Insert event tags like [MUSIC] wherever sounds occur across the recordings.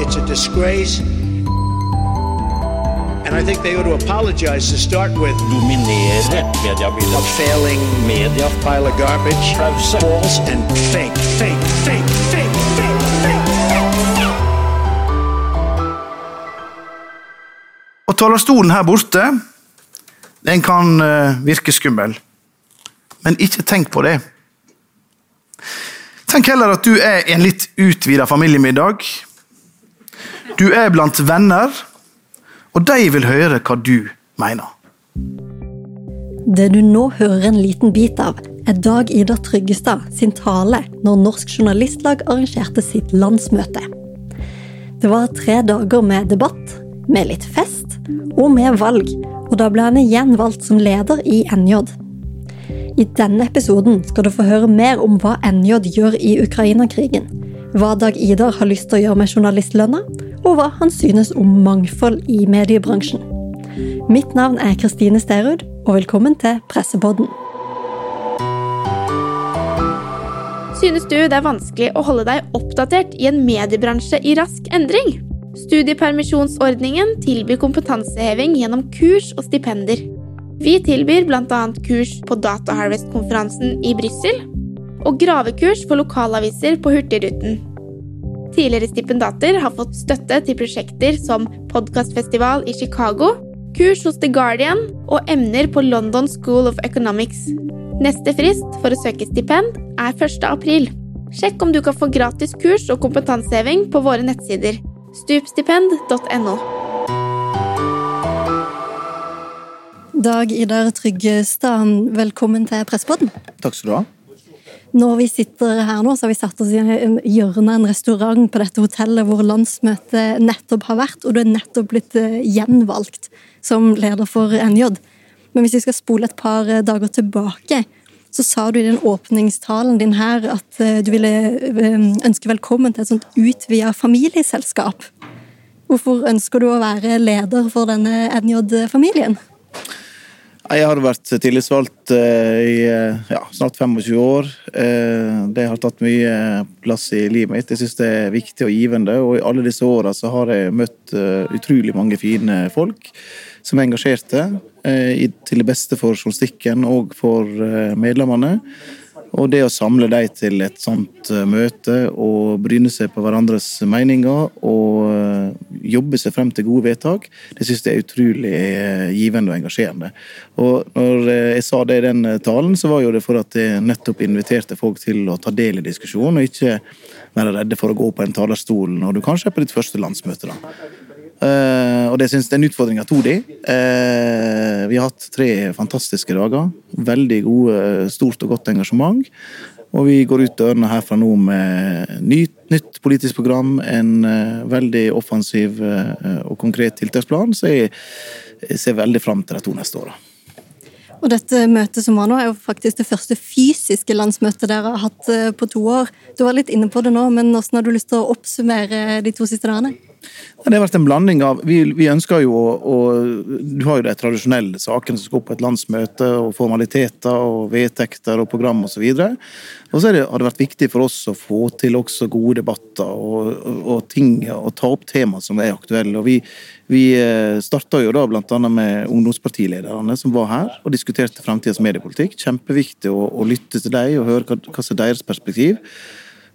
It's a disgrace. And I think they ought to apologize to start with. dominere mediebildet. A failing Media pile of garbage, false and fake, fake, fake, fake, fake, fake, fake. Og talerstolen her borte, den kan eh, virke skummel. Men ikke tenk på det. Tenk heller at du er i en litt utvida familiemiddag. Du er blant venner, og de vil høre hva du mener. Det du nå hører en liten bit av, er Dag Ida Tryggestad sin tale når Norsk Journalistlag arrangerte sitt landsmøte. Det var tre dager med debatt, med litt fest og med valg, og da ble han igjen valgt som leder i NJ. I denne episoden skal du få høre mer om hva NJ gjør i Ukraina-krigen, hva Dag Idar har lyst til å gjøre med journalistlønna, og hva han synes om mangfold i mediebransjen. Mitt navn er Kristine Sterud, og velkommen til Pressepodden. Synes du det er vanskelig å holde deg oppdatert i en mediebransje i rask endring? Studiepermisjonsordningen tilbyr kompetanseheving gjennom kurs og stipender. Vi tilbyr bl.a. kurs på Data Harvest-konferansen i Brussel og gravekurs for lokalaviser på Hurtigruten. Tidligere stipendater har fått støtte til prosjekter som podkastfestival i Chicago, kurs hos The Guardian og emner på London School of Economics. Neste frist for å søke stipend er 1. april. Sjekk om du kan få gratis kurs og kompetanseheving på våre nettsider stupstipend.no. Dag Idar Tryggestad, velkommen til Presspodden. Takk skal du ha. Når vi sitter her nå, så har vi satt oss i en hjørne, en restaurant på dette hotellet hvor landsmøtet nettopp har vært, og du er nettopp blitt eh, gjenvalgt som leder for NJ. Men hvis vi skal spole et par eh, dager tilbake, så sa du i den åpningstalen din her at eh, du ville ønske velkommen til et sånt utvida familieselskap. Hvorfor ønsker du å være leder for denne NJ-familien? Jeg har vært tillitsvalgt eh, i eh, ja, snart 25 år. Eh, Det har tatt mye plass i livet mitt. Jeg syns det er viktig og givende. Og i alle disse åra så har jeg møtt utrolig mange fine folk som er engasjerte. Til det beste for journalistikken og for medlemmene. Og det å samle dem til et sånt møte og bryne seg på hverandres meninger og jobbe seg frem til gode vedtak, det syns jeg er utrolig eh, givende og engasjerende. Og når jeg sa det i den talen, så var jo det for at jeg nettopp inviterte folk til å ta del i diskusjonen, og ikke være redde for å gå på en talerstol når du kanskje er på ditt første landsmøte. da. Uh, og det synes jeg er en utfordring av Todi. Uh, vi har hatt tre fantastiske dager. Veldig gode, stort og godt engasjement. Og vi går ut dørene herfra nå med nytt, nytt politisk program, en uh, veldig offensiv og konkret tiltaksplan. Så jeg, jeg ser veldig fram til de to neste åra. Og dette møtet som var nå, er jo faktisk det første fysiske landsmøtet dere har hatt på to år. Du var litt inne på det nå, men hvordan har du lyst til å oppsummere de to siste dagene? Det har vært en blanding av Vi, vi ønsker jo å Du har jo de tradisjonelle sakene som skal opp på et landsmøte, og formaliteter og vedtekter og program osv. Og så det, har det vært viktig for oss å få til også gode debatter og, og, og ting, og ta opp tema som er aktuelle. Og vi, vi eh, starta jo da bl.a. med ungdomspartilederne som var her og diskuterte fremtidens mediepolitikk. Kjempeviktig å, å lytte til dem og høre hva, hva som er deres perspektiv.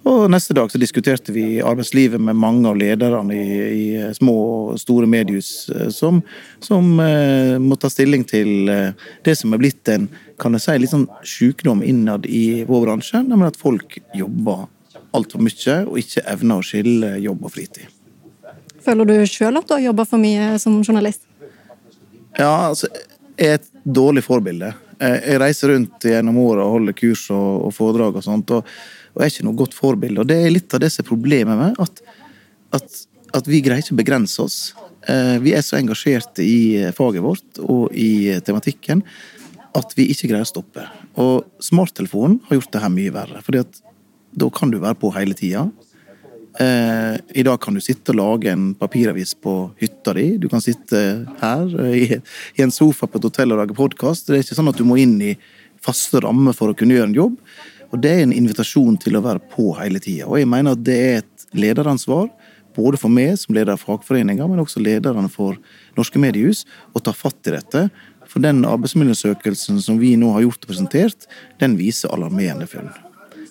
Og neste dag så diskuterte vi arbeidslivet med mange av lederne i, i små og store mediehus eh, som, som eh, må ta stilling til eh, det som er blitt en kan jeg si, litt sånn sykdom innad i vår bransje, nemlig at folk jobber altfor mye og ikke evner å skille jobb og fritid. Føler du sjøl at du har jobba for mye som journalist? Ja, altså, jeg er et dårlig forbilde. Jeg reiser rundt gjennom året og holder kurs og, og foredrag og sånt. og og er ikke noe godt forbilde. Og Det er litt av det som er problemet med at, at, at vi greier ikke å begrense oss. Eh, vi er så engasjerte i faget vårt og i tematikken at vi ikke greier å stoppe. Og smarttelefonen har gjort det her mye verre. fordi at da kan du være på hele tida. Eh, I dag kan du sitte og lage en papiravis på hytta di. Du kan sitte her i, i en sofa på et hotell og lage podkast. Det er ikke sånn at du må inn i faste rammer for å kunne gjøre en jobb. Og Det er en invitasjon til å være på hele tida. Og jeg mener at det er et lederansvar både for meg som leder av fagforeninga, men også lederne for norske mediehus, å ta fatt i dette. For den arbeidsmiljøsøkelsen som vi nå har gjort og presentert, den viser alarmerende funn.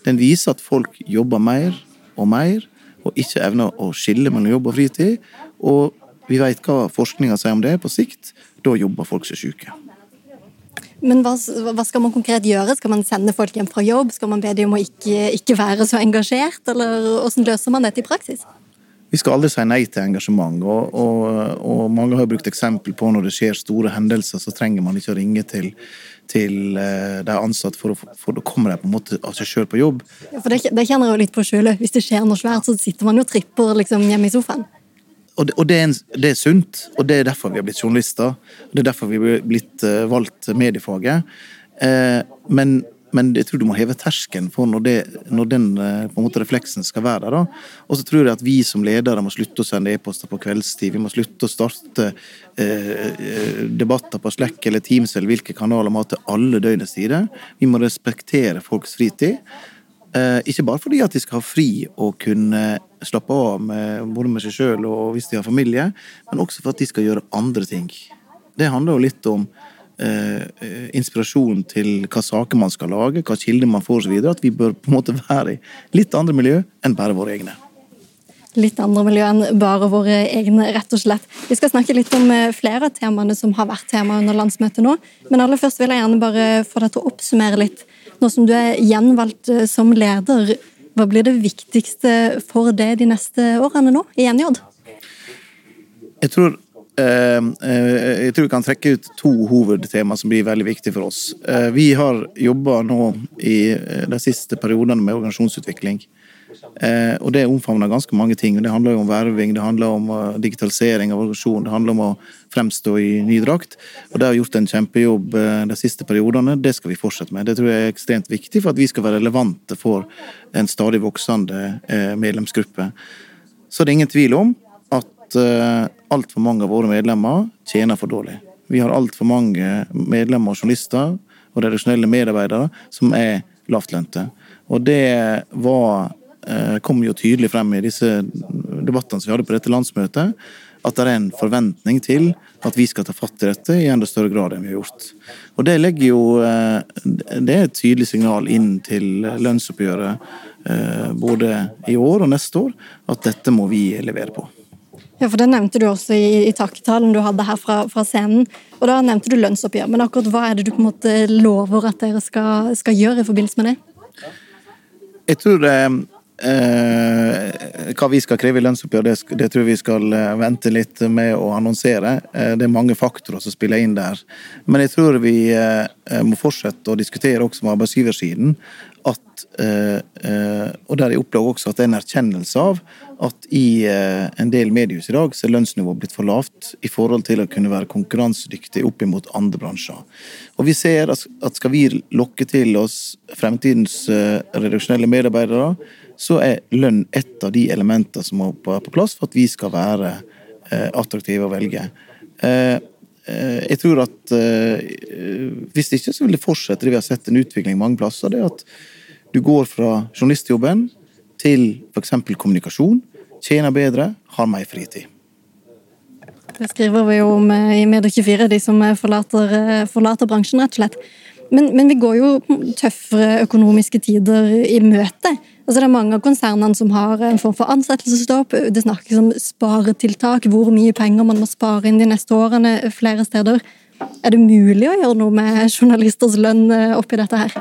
Den viser at folk jobber mer og mer, og ikke evner å skille mellom jobb og fritid. Og vi vet hva forskninga sier om det på sikt. Da jobber folk seg syke. Men hva, hva, skal man konkret gjøre? Skal man sende folk hjem fra jobb? Skal man be dem om å ikke, ikke være så engasjert? Eller hvordan løser man dette i praksis? Vi skal aldri si nei til engasjement. Og, og, og, mange har brukt eksempel på når det skjer store hendelser, så trenger man ikke å ringe til, til eh, de ansatte, for, for da kommer de på en måte av seg sjøl på jobb. Ja, for det, det kjenner jeg jo litt på sjøl. Hvis det skjer noe svært, så sitter man jo og tripper liksom, hjemme i sofaen og, det, og det, er en, det, er sunt, og det er derfor vi har blitt journalister. og Det er derfor vi har blitt uh, valgt mediefaget. Uh, men, men, jeg tror du må heve terskelen for når, det, når den en måte refleksen skal være der. Og så tror jeg at vi som ledere må slutte å sende e-poster på kveldstid. Vi må slutte å starte debatter på Slack eller Teams eller hvilke kanaler vi har til alle døgnets tider. Vi må respektere folks fritid. Eh, ikke bare fordi at de skal ha fri og kunne slappe av med, både med seg sjøl og hvis de har familie, men også for at de skal gjøre andre ting. Det handler jo litt om eh, inspirasjon til hva saker man skal lage, hva kilder man får osv. At vi bør på en måte være i litt andre miljø enn bare våre egne. Litt andre miljø enn bare våre egne, rett og slett. Vi skal snakke litt om eh, flere av temaene som har vært tema under landsmøtet nå. Men aller først vil jeg gjerne bare få deg til å oppsummere litt nå som du er gjenvalgt eh, som leder, hva blir det viktigste for deg de neste årene nå i NJ? Jeg tror, eh, eh, jeg tror vi kan trekke ut to hovedtema som blir veldig viktige for oss. vi har jobba nå i de siste periodene med organisasjonsutvikling. Eh, og det omfavner ganske mange ting. Det handler jo om verving, det handler om uh, digitalisering av organisasjonen, det handler om å fremstå i ny drakt. Og det har gjort en kjempejobb uh, de siste periodene. Det skal vi fortsette med. Det tror jeg er ekstremt viktig for at vi skal være relevante for en stadig voksende uh, medlemsgruppe. Så det er ingen tvil om at eh, altfor mange av våre medlemmer tjener for dårlig. Vi har altfor mange medlemmer og journalister og redaksjonelle medarbeidere som er lavtlønte. Og det var Eh, kom jo tydelig frem i disse debattene som vi hadde på dette landsmøtet, at det er en forventning til at vi skal ta fatt i dette i enda større grad enn vi har gjort. Og Det legger jo eh, det er et tydelig signal inn til lønnsoppgjøret eh, både i år og neste år, at dette må vi levere på. Ja, for Det nevnte du også i, i takketalen du hadde her fra, fra, scenen. og Da nevnte du lønnsoppgjør. Men akkurat hva er det du på en måte lover at dere skal, skal gjøre i forbindelse med det? Jeg tror det Eh, hva vi skal kreve i lønnsoppgjør, det, det, tror vi skal eh, vente litt med å annonsere. Eh, det er mange faktorer som spiller inn der. Men jeg tror vi eh, må fortsette å diskutere også med arbeidsgiversiden at eh, eh, Og der jeg opplever også at det er en erkjennelse av at i en del mediehus i dag så er lønnsnivået blitt for lavt i forhold til å kunne være konkurransedyktig opp mot andre bransjer. Og vi ser at skal vi lokke til oss fremtidens redaksjonelle medarbeidere, så er lønn et av de elementene som må på plass for at vi skal være eh, attraktive å velge. Eh, eh, jeg tror at hvis det ikke, så vil det fortsette det vi har sett en utvikling mange plasser. Det at du går fra journalistjobben til f.eks. kommunikasjon, tjener bedre, har mer fritid. Det skriver vi jo om i Medie24, de som forlater, forlater bransjen, rett og slett. Men, men, vi går jo tøffere økonomiske tider i møte. Altså det er mange av konsernene som har en form for ansettelsesstopp. Det snakkes om sparetiltak, hvor mye penger man må spare inn de neste årene flere steder. Er det mulig å gjøre noe med journalisters lønn eh, oppi dette her?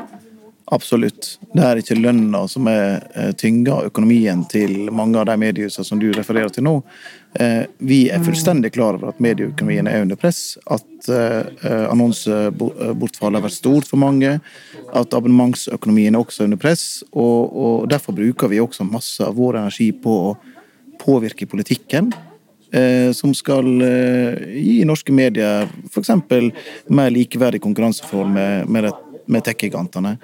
Absolutt. Det er ikke lønna som er eh, tynga økonomien til mange av de mediehusene som du refererer til nå. Eh, vi er fullstendig klar over at medieøkonomien er under press. At eh, annonsebortfallet har vært stort for mange. At abonnementsøkonomien er også under press. Og, og derfor bruker vi også masse av vår energi på å påvirke politikken som skal gi norske medier f.eks. mer likeverdig konkurranseforhold med, med, med tech-gigantene.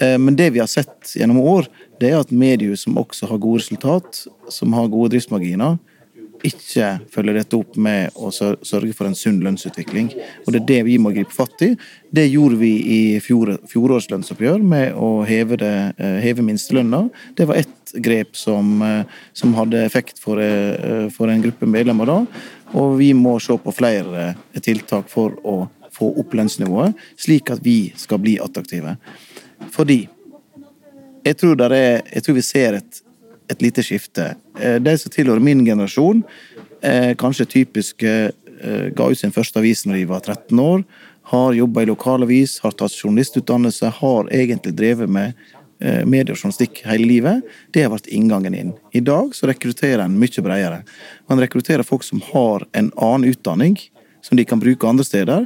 Eh, men det vi har sett gjennom år, det er at mediehus som også har gode resultat, som har gode driftsmarginer, ikke følger dette opp med å sørge for en sunn lønnsutvikling. Og det er det vi må gripe fatt i. Det gjorde vi i fjor, fjorårets lønnsoppgjør med å heve, det, eh, heve minstelønna. Det var ett grep som, eh, som hadde effekt for, for en gruppe medlemmer da. Og vi må se på flere tiltak for å få opp lønnsnivået, slik at vi skal bli attraktive. Fordi jeg tror, er, jeg tror vi ser et, et lite skifte. Eh, De som tilhører min generasjon, eh, kanskje typisk eh, ga ut sin første avis når de var 13 år, har jobba i lokalavis, har tatt journalistutdannelse, har egentlig drevet med mediejournalistikk hele livet. Det har vært inngangen inn. I dag så rekrutterer en mye bredere. Man rekrutterer folk som har en annen utdanning, som de kan bruke andre steder.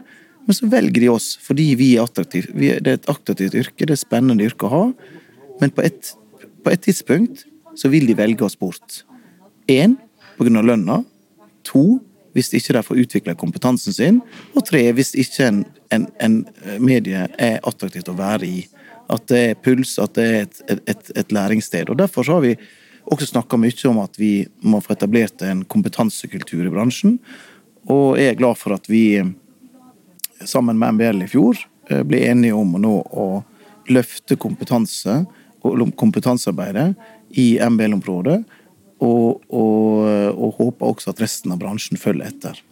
Men så velger de oss fordi vi er attraktive. Det er et attraktivt yrke, det er et spennende yrke å ha. Men på et, på et tidspunkt så vil de velge oss bort. Én pga. lønna. To hvis ikke de får utvikla kompetansen sin. Og tre hvis ikke en, en, en medie er attraktivt å være i. At det er puls, at det er et, et, et læringssted. Og Derfor har vi også snakka mye om at vi må få etablert en kompetansekultur i bransjen. Og jeg er glad for at vi sammen med MBL i fjor eh, ble enige om nå å løfte kompetanse kompetansearbeidet i MBL-området, og, og, og håper også at resten av bransjen følger etter.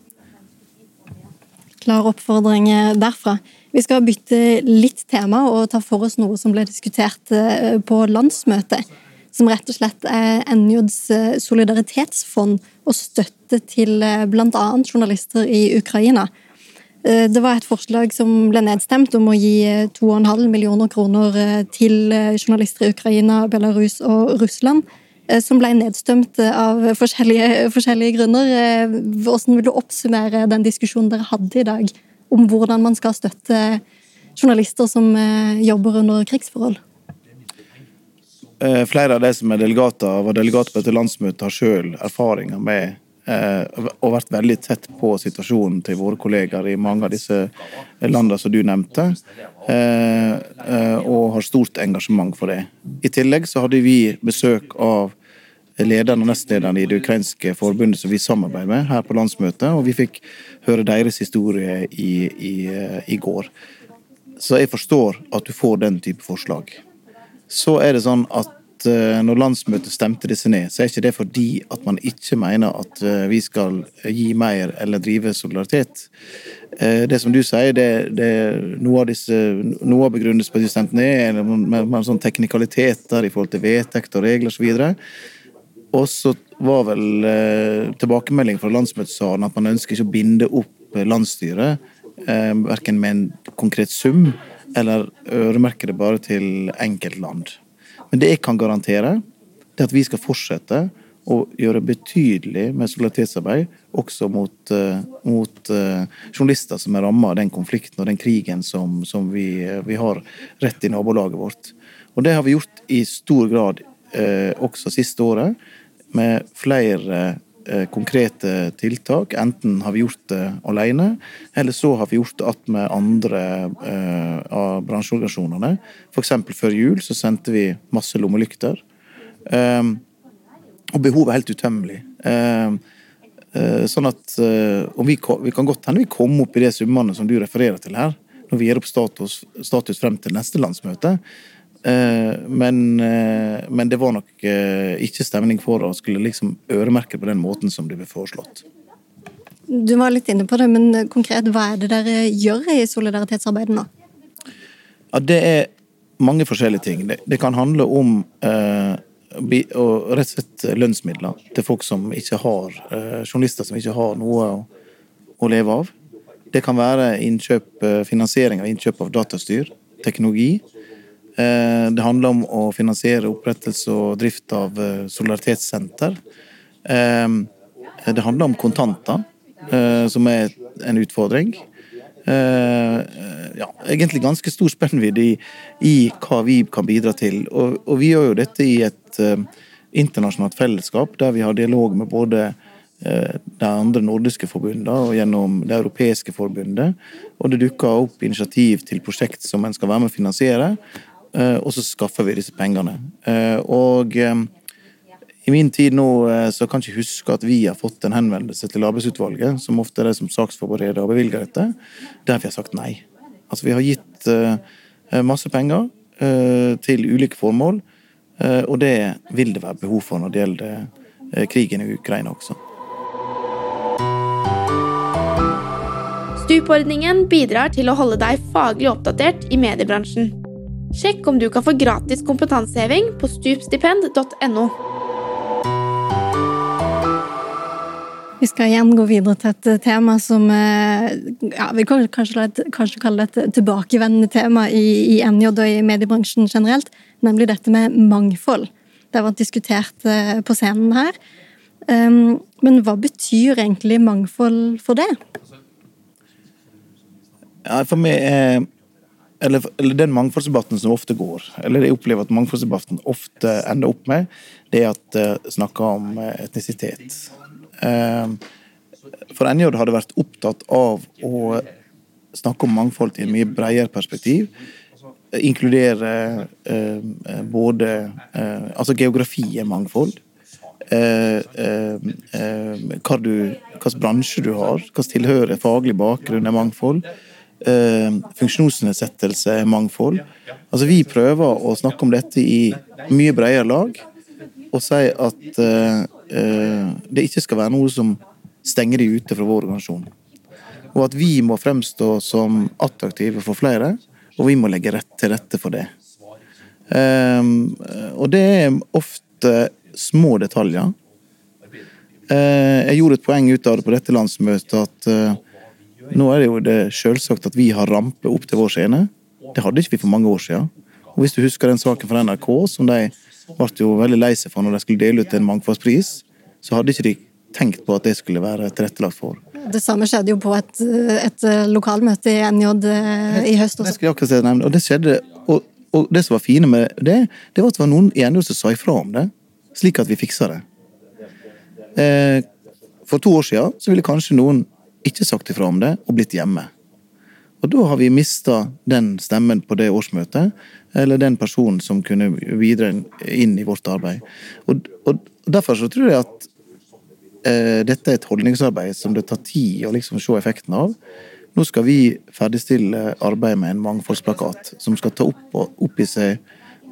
Klar oppfordring derfra. Vi skal bytte litt tema og ta for oss noe som ble diskutert eh, på landsmøtet. Som rett og slett er NJs eh, solidaritetsfond og støtte til bl.a. journalister i Ukraina. Eh, Det var et forslag som ble nedstemt om å gi 2,5 millioner kroner eh, til eh, journalister i Ukraina, Belarus og Russland. Som ble nedstemt av forskjellige, [LAUGHS] forskjellige grunner. Hvordan vil du oppsummere den diskusjonen dere hadde i dag om hvordan man skal støtte journalister som jobber under krigsforhold? Flere av de som er delegater, var delegater på dette landsmøtet, har sjøl erfaringer med og vært veldig tett på situasjonen til våre kolleger i mange av disse landene som du nevnte. Og har stort engasjement for det. I tillegg så hadde vi besøk av lederen og nestlederen i det ukrainske forbundet som vi samarbeider med her på landsmøtet, og vi fikk høre deres historie i, i, i går. Så jeg forstår at du får den type forslag. Så er det sånn at når landsmøtet stemte disse ned, så er ikke det fordi at man ikke mener at vi skal gi mer eller drive solidaritet. Det som du sier, det, det noe av disse, noe av begrunnelsen på at de stemte ned, er med, sånn teknikaliteter i forhold til vedtekt og regler osv. Og så var vel eh, tilbakemeldingen fra landsmøtesalen at man ønsker ikke å binde opp landsstyret, eh, verken med en konkret sum eller øremerke det bare til enkeltland. Men det jeg kan garantere, det er at vi skal fortsette å gjøre betydelig med solidaritetsarbeid også mot, uh, mot uh, journalister som er rammet av den konflikten og den krigen som, som vi, vi, har rett i nabolaget vårt. Og det har vi gjort i stor grad uh, også siste året, med flere konkrete tiltak. Enten har vi gjort det alene, eller så har vi gjort det med andre uh, av bransjeorganisasjonene. F.eks. før jul så sendte vi masse lommelykter. Um, og behovet er helt utømmelig. Uh, uh, sånn at vi, kan godt hende vi kommer opp i de summene som du refererer til her, når vi gir opp status, status frem til neste landsmøte. Men, men, det var nok ikke stemning for å skulle liksom øremerke på den måten som det ble foreslått. Du var litt inne på det, men konkret, hva er det dere gjør i solidaritetsarbeidet nå? Ja, det er mange forskjellige ting. Det, det kan handle om eh, og rett og slett lønnsmidler til folk som ikke har journalister som ikke har noe å, å leve av. Det kan være innkjøp, finansiering av innkjøp av datastyr, teknologi. Det handler om å finansiere opprettelse og drift av solidaritetssenter. Det handler om kontanter, som er en utfordring. Ja, egentlig ganske stor spennvidde i, i, hva vi kan bidra til. Og, og vi gjør jo dette i et internasjonalt fellesskap, der vi har dialog med både de andre nordiske forbundene og gjennom det europeiske forbundet. Og det dukker opp initiativ til prosjekt som en skal være med å finansiere, og så skaffer vi disse pengene. og I min tid nå eh, så kan jeg ikke huske at vi har fått en henvendelse til arbeidsutvalget, som ofte er det som saksforbereder og bevilger dette, der vi har sagt nei. Altså vi har gitt eh, masse penger eh, til ulike formål, eh, og det vil det være behov for når det gjelder eh, krigen i Ukraina også. Stupordningen bidrar til å holde deg faglig oppdatert i mediebransjen. Sjekk om du kan få gratis kompetanseheving på stupstipend.no. Vi skal igjen gå videre til et eh, tema som eh, ja, vi kan kanskje, kanskje kalle det et tilbakevendende tema i, i NJ og i mediebransjen generelt, nemlig dette med mangfold. Det har vært diskutert eh, på scenen her. Um, men hva betyr egentlig mangfold for det? Ja, for meg er eller, eller, den mangfoldsdebatten som ofte går, eller jeg opplever at mangfoldsdebatten ofte ender opp med, det er at uh, snakker om etnisitet. Uh, for NJ har vært opptatt av å snakke om mangfold i en mye bredere perspektiv. Inkludere uh, både uh, Altså, geografi er mangfold. Eh, hva du, hvilken bransje du har, hvilken tilhører faglig bakgrunn er mangfold. Funksjonsnedsettelse er mangfold. Altså, vi prøver å snakke om dette i mye bredere lag, og si at Eh, det ikke skal være noe som stenger de ute fra vår organisasjon. Og at vi må fremstå som attraktive for flere, og vi må legge rett til rette for det. Um, og det er ofte små detaljer. Jeg gjorde et poeng ut av det på dette landsmøtet at nå er det jo det selvsagt at vi har rampe opp til vår scene. Det hadde ikke vi for mange år siden. Og hvis du husker den saken fra NRK som de ble jo veldig lei seg for når de skulle dele ut en mangfoldspris. Så hadde ikke de tenkt på at det skulle være tilrettelagt for. Det samme skjedde jo på et, et lokalmøte i NJ eh, i høst også. Det akkurat nevne, og det skjedde, og, og, det som var fine med det, det var at det var noen i NJ som sa ifra om det, slik at vi fiksa det. Eh, for to år siden så ville kanskje noen ikke sagt ifra om det og blitt hjemme. Og da har vi mista den stemmen på det årsmøtet, eller den personen som kunne videre inn i vårt arbeid. Og, og Derfor så tror jeg at eh, dette er et holdningsarbeid som det tar tid å liksom se effekten av. Nå skal vi ferdigstille arbeidet med en mangfoldsplakat som skal ta opp, opp i seg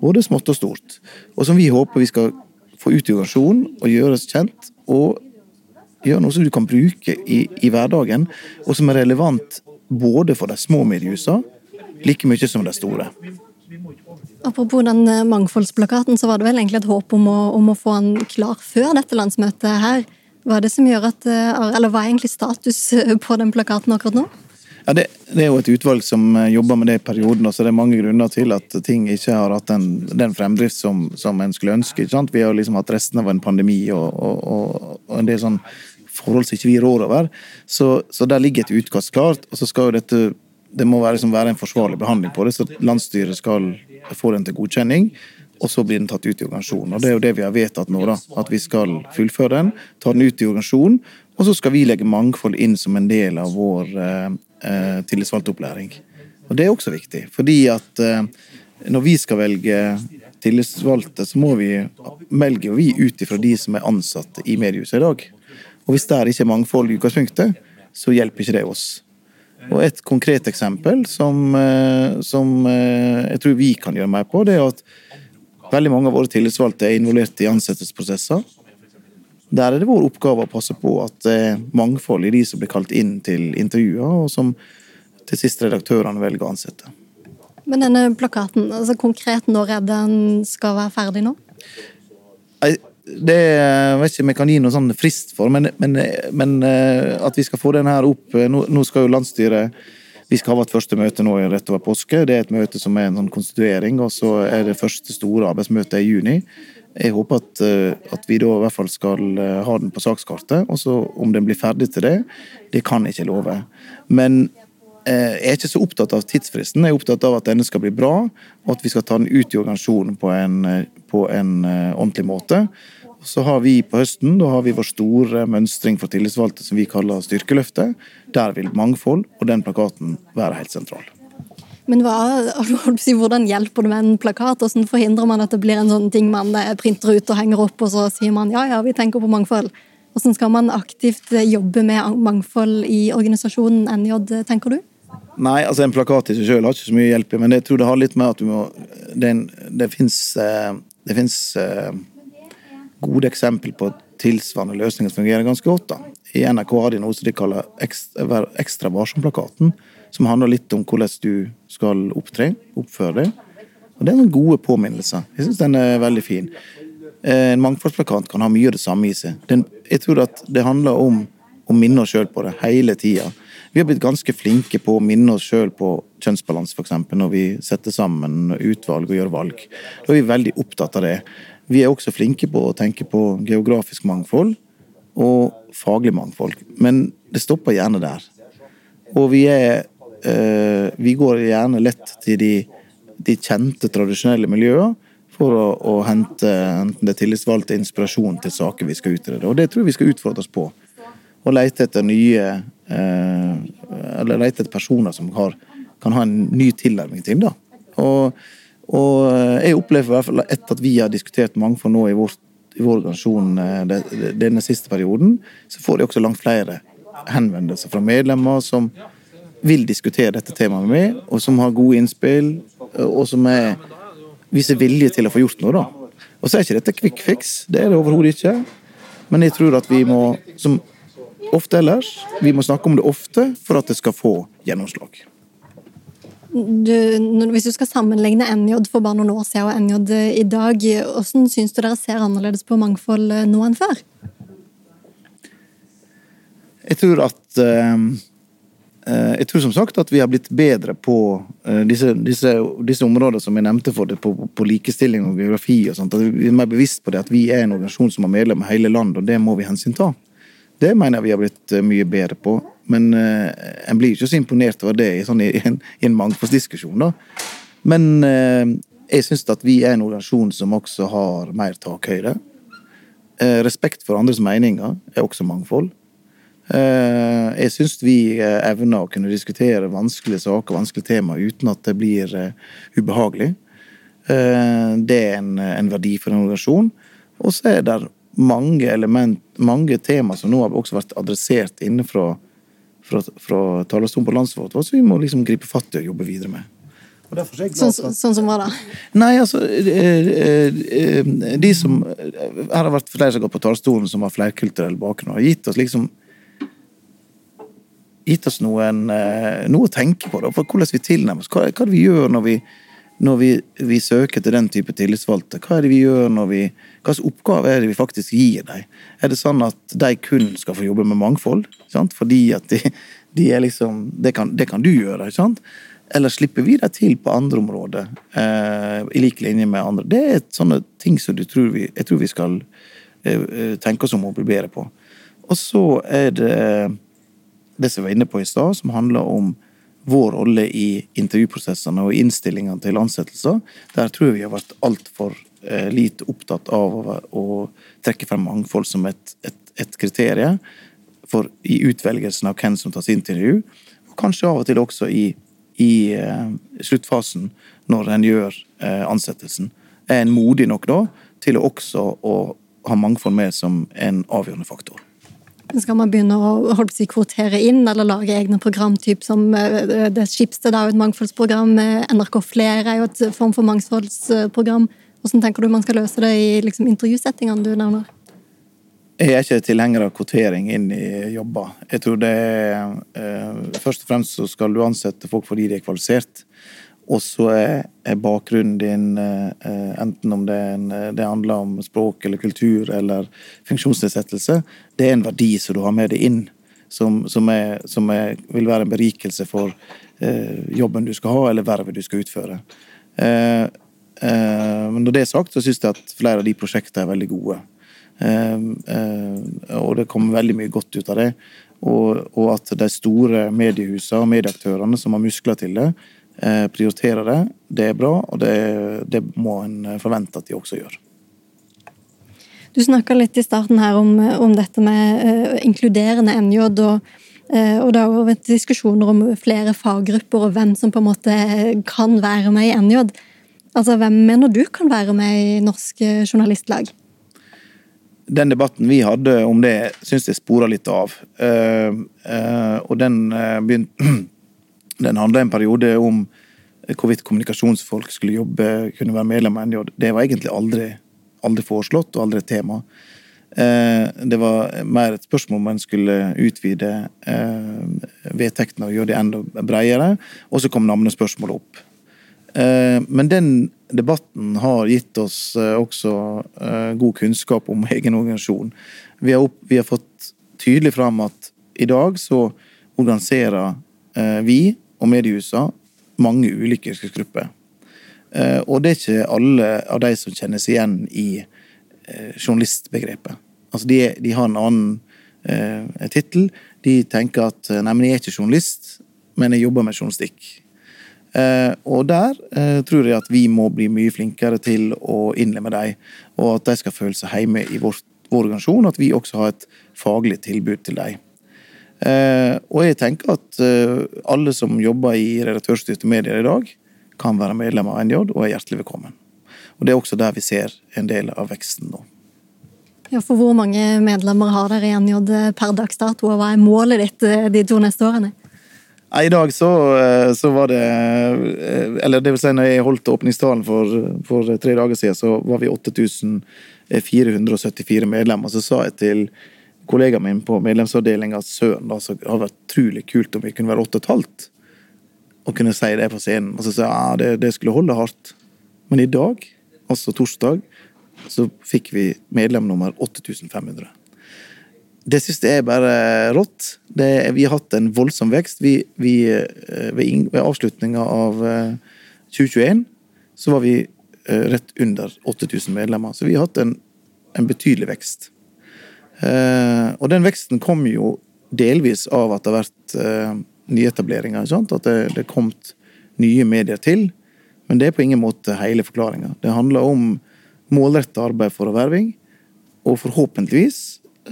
både smått og stort. Og som vi håper vi skal få ut i organisasjonen og gjøres kjent. Og gjøre noe som du kan bruke i, i hverdagen, og som er relevant både for de små mediehusene like mye som de store. Apropos den eh, mangfoldsplakaten, så var det vel egentlig et håp om å, om å få den klar før dette landsmøtet her. Hva er det som gjør at, eh, eller hva er egentlig status eh, på den plakaten akkurat nå? Ja, det, det, er jo et utvalg som jobber med det i perioden, så det er mange grunner til at ting ikke har hatt den, den fremdrift som, som en skulle ønske. Vi har liksom hatt resten av en pandemi og, og, og, og en del sånn forhold som ikke vi rår over. Så, så der ligger et utkast klart, og så skal jo dette det må være, liksom, være, en forsvarlig behandling på det, så landsstyret skal få den til godkjenning. Og så blir den tatt ut i organisasjonen. Og Det er jo det vi har vedtatt nå, da, at vi skal fullføre den. Ta den ut i organisasjonen, og så skal vi legge mangfold inn som en del av vår eh, eh tillitsvalgtopplæring. Og Det er også viktig, fordi at eh, når vi skal velge tillitsvalgte, så må vi velge vi ut ifra de som er ansatte i mediehuset i dag. Og Hvis det ikke er mangfold i utgangspunktet, så hjelper ikke det oss. Og Et konkret eksempel som, eh, som, eh, jeg tror vi kan gjøre mer på, det er at veldig mange av våre tillitsvalgte er involvert i ansettelsesprosesser. Der er det vår oppgave å passe på at det er mangfold i de som blir kalt inn til intervjuer, og som til sist redaktørene velger å ansette. Men denne plakaten, altså konkret når er den skal være ferdig nå? Det jeg vet ikke om jeg kan gi noen sånn frist for, men, men, men eh, at vi skal få den her opp eh, Nå, nå skal jo landsstyret vi skal ha vårt første møte nå rett over påske. Det er et møte som er en sånn konstituering, og så er det første store arbeidsmøtet i juni. Jeg håper at, eh, at, vi da i hvert fall skal ha den på sakskartet. og så Om den blir ferdig til det, det kan jeg ikke love. Men jeg er ikke så opptatt av tidsfristen. Jeg er opptatt av at denne skal bli bra, og at vi skal ta den ut i organisasjonen på en, på en ordentlig måte. Så har vi på høsten da har vi vår store mønstring for tillitsvalgte som vi kaller Styrkeløftet. Der vil mangfold og den plakaten være helt sentral. Men hva, hvordan hjelper det med en plakat? Hvordan forhindrer man at det blir en sånn ting man eh, printer ut og henger opp, og så sier man ja, ja, vi tenker på mangfold? Hvordan skal man aktivt eh, jobbe med mangfold i organisasjonen NJ, tenker du? Nei, altså en plakat i seg sjøl har ikke så mye hjelp i, men jeg tror det har litt med at du må Det, det fins gode eksempel på tilsvarende løsninger som fungerer ganske godt. da. I NRK har de noe som de kaller Ekstra, ekstra varsom-plakaten, som handler litt om hvordan du skal opptre, oppføre deg. Og Det er noen gode påminnelser. Jeg syns den er veldig fin. En mangfoldsplakat kan ha mye av det samme i seg. Den, jeg tror at det handler om å minne oss sjøl på det hele tida. Vi har blitt ganske flinke på å minne oss sjøl på kjønnsbalanse, f.eks. når vi setter sammen utvalg og gjør valg. Da er vi veldig opptatt av det. Vi er også flinke på å tenke på geografisk mangfold og faglig mangfold, men det stopper gjerne der. Og vi er eh, Vi går gjerne lett til de, de kjente, tradisjonelle miljøene for å, å hente enten det tillitsvalgte inspirasjon til saker vi skal utrede. Og det tror jeg vi skal utfordre oss på. Å lete etter nye eh, Eller lete etter personer som har, kan ha en ny tilnærming til det. Og og eh, jeg opplever i hvert fall etter at vi har diskutert mangfold nå i, vårt, i vår organisasjon eh, denne siste perioden, så får de også langt flere henvendelser fra medlemmer som vil diskutere dette temaet med meg, og som har gode innspill, og som er, viser vilje til å få gjort noe. da. Og så er ikke dette quick fix, det er det overhodet ikke. Men jeg tror at vi må, som ofte ellers, vi må snakke om det ofte for at det skal få gjennomslag du, hvis du skal sammenligne NJ for bare noen år siden og NJ i dag, hvordan syns du dere ser annerledes på mangfold eh, nå enn før? Jeg tror at uh, Jeg tror som sagt at vi har blitt bedre på disse, disse, disse, områdene som jeg nevnte for det, på, på likestilling og geografi og sånt. At vi er mer bevisst på det at vi er en organisasjon som har medlem i hele landet, og det må vi hensynta. Det mener jeg vi har blitt mye bedre på. Men eh, en blir ikke så imponert over det i, sånn, i en, i en mangfoldsdiskusjon. da. Men eh, jeg syns at vi er en organisasjon som også har mer takhøyde. Eh, respekt for andres meninger er også mangfold. jeg syns vi evner å kunne diskutere vanskelige saker, vanskelige tema, uten at det blir ubehagelig. det er en, en verdi for en organisasjon. Og så er det mange element, mange tema som nå har også vært adressert innenfra fra, fra talerstolen på landsrådet vårt, som vi må liksom gripe fatt i og jobbe videre med. Sånn, sånn, som hva da? Nei, altså eh, eh, eh, De som Her har vært flere som har gått på talerstolen som har flerkulturell bakgrunn, har gitt oss liksom Gitt oss noen, noe å tenke på, da, for hvordan vi tilnærmer oss. Hva, hva er det vi gjør når vi når vi, vi, søker til den type tillitsvalgte? Hva er det vi gjør når vi Hva slags oppgave er det vi faktisk gir dem? Er det sånn at de kun skal få jobbe med mangfold? Sant? Fordi at de, de er liksom det kan, det kan, du gjøre, ikke sant? Eller slipper vi dem til på andre områder, eh, i lik linje med andre? Det er sånne ting som tror vi, jeg tror vi skal eh, tenke oss om å bli bedre på. Og så er det det som vi var inne på i stad, som handler om vår rolle i intervjuprosessene og innstillingene til ansettelser, der tror jeg vi har vært altfor eh, lite opptatt av å, trekke frem mangfold som et, et, et kriterium for, i utvelgelsen av hvem som tas inn til intervju, og kanskje av og til også i, i eh, sluttfasen, når en gjør eh, ansettelsen. Er en modig nok da til også å ha mangfold med som en avgjørende faktor? Skal man begynne å si, kvotere inn, eller lage egne programtyp som eh, det Skipsted er jo et mangfoldsprogram, NRK Flere er jo et form for mangfoldsprogram. Hvordan tenker du man skal løse det i liksom, intervjusettingene du nevner? Jeg er ikke tilhenger av kvotering inn i jobber. Jeg tror det er, eh, Først og fremst så skal du ansette folk fordi de er kvalifisert. Og så er bakgrunnen din, eh, enten om det, en, det, handler om språk eller kultur eller funksjonsnedsettelse, det er en verdi som du har med deg inn, som, som, er, som er, vil være en berikelse for eh, jobben du skal ha, eller vervet du skal utføre. Eh, eh, når det er sagt, så syns jeg at flere av de prosjektene er veldig gode. Eh, eh, og det kommer veldig mye godt ut av det. Og, og at de store mediehusene og medieaktørene som har muskler til det, Eh, prioriterer det. Det er bra, og det, det må en forvente at de også gjør. Du snakka litt i starten her om, om dette med uh, inkluderende NJ. og uh, Og det har vært diskusjoner om flere faggrupper og hvem som på en måte kan være med i NJ. Altså, Hvem mener du kan være med i Norsk Journalistlag? Den debatten vi hadde om det, syns jeg spora litt av. Uh, eh, og den begynte [CLEARS THROAT] Den handla en periode om hvorvidt kommunikasjonsfolk skulle jobbe, kunne være medlem av NJ. Det var egentlig aldri, aldri foreslått og aldri et tema. Eh, det var mer et spørsmål om en skulle utvide eh, vedtektene og gjøre det enda bredere. Og så kom navnespørsmålet opp. Eh, Men den debatten har gitt oss eh, også eh, god kunnskap om [LAUGHS] egen organisasjon. Vi har, opp, vi har fått tydelig fram at i dag så organiserer eh, vi og mediehusa mange ulike yrkesgrupper. Eh, Og det er ikke alle av de som kjennes igjen i eh, journalistbegrepet. Altså de, de har en annen eh, tittel. De tenker at eh, nei, men jeg er ikke journalist, men jeg jobber med journalistikk. Eh, og der eh, tror jeg at vi må bli mye flinkere til å innlemme dem, og at de skal føle seg hjemme i vår, vår organisasjon, og at vi også har et faglig tilbud til dem. Eh, og jeg tenker at eh, alle som jobber i redaktørstyrte medier i dag, kan være medlem av NJ og er hjertelig velkommen. Og Det er også der vi ser en del av veksten nå. Ja, for Hvor mange medlemmer har dere i NJ per dags dato, og hva er målet ditt eh, de to neste årene? I dag så, så var det Eller det vil si, når jeg holdt åpningstalen for, for tre dager siden, så var vi 8474 medlemmer. Så sa jeg til kollegaen min på medlemsavdelinga søren, da, så det hadde vært utrolig kult om vi kunne være åtte og et halvt. Og kunne si det på scenen. Og så sa jeg ja, det, det skulle holde hardt. Men i dag, altså torsdag, så fikk vi medlem nummer 8500. Det synes jeg er bare rått. Det, vi har hatt en voldsom vekst. Vi, vi, eh, ved, ved avslutninga av eh, 2021 så var vi eh, rett under 8000 medlemmer. Så vi har hatt en, en betydelig vekst. Eh, og den veksten kom jo delvis av at det har vært eh, nyetableringer. At det, det er kommet nye medier til. Men det er på ingen måte hele forklaringa. Det handler om målretta arbeid for verving, og forhåpentligvis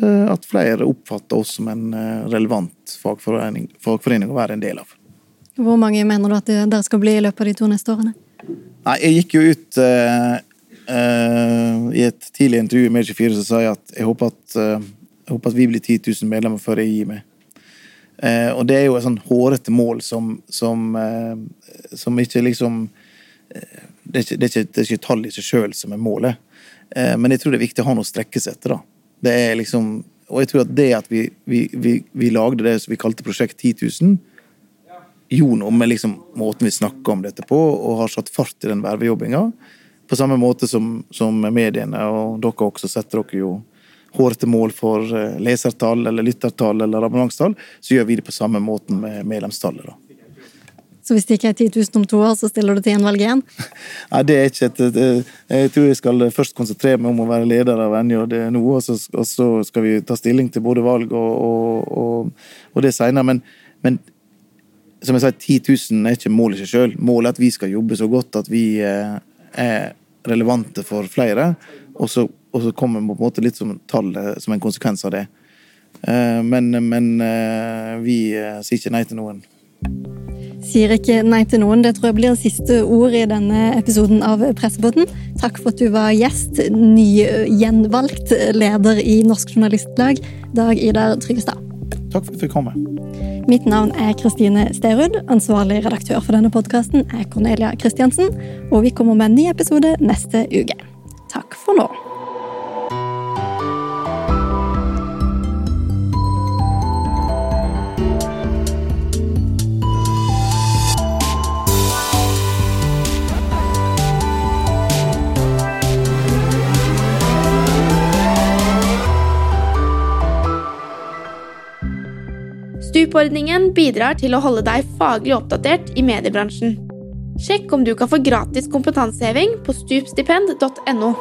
eh, at flere oppfatter oss som en relevant fagforening, fagforening å være en del av. Hvor mange mener du at det- dere skal bli i løpet av de to neste årene? Nei, jeg gikk jo ut eh, i et tidlig intervju i Medie24 så sa jeg at jeg håper at, uh, jeg håper at vi blir 10 000 medlemmer før jeg gir meg. Uh, og det er jo et sånn hårete mål som, som, som ikke liksom det, er ikke, det, er ikke, det er ikke tall i seg sjøl som er målet. Men jeg tror det er viktig å ha noe å strekke seg etter. da. Det er liksom, og jeg tror at det at vi, vi, vi, vi lagde det som vi kalte Prosjekt 10 000, gjorde noe med liksom måten vi snakker om dette på, og har satt fart i den vervejobbinga. På samme måte som, som mediene, og dere også setter dere jo hårete mål for eh, lesertall eller lyttertall eller abonnementstall, så gjør vi det på samme måten med medlemstallet. da. Så hvis det ikke er 10 000 om to år, så stiller du til gjenvalg igjen? [LAUGHS] Nei, det er ikke et, Jeg tror jeg skal først konsentrere meg om å være leder av NJD nå, og så, og så skal vi ta stilling til både valg og, og, og, det senere. Men, men som jeg sa, 10 000 er ikke målet i seg sjøl. Målet er at vi skal jobbe så godt at vi eh, er relevante for flere. Og så, og så kommer på en måte litt som tallet som en konsekvens av det. Eh, Men, men eh, vi eh, sier ikke nei til noen. Sier ikke nei til noen. Det tror jeg blir siste ord i denne episoden av Pressebåten. Takk for at du var gjest, ny gjenvalgt leder i Norsk Journalistlag, Dag Idar Tryggestad. Takk for at du fikk komme. Mitt navn er Kristine Sterud. Ansvarlig redaktør for denne podkasten er Cornelia Christiansen. Og vi kommer med en ny episode neste uke. Takk for nå. Stupordningen bidrar til å holde deg faglig oppdatert i mediebransjen. Sjekk om du kan få gratis kompetanseheving på stupstipend.no.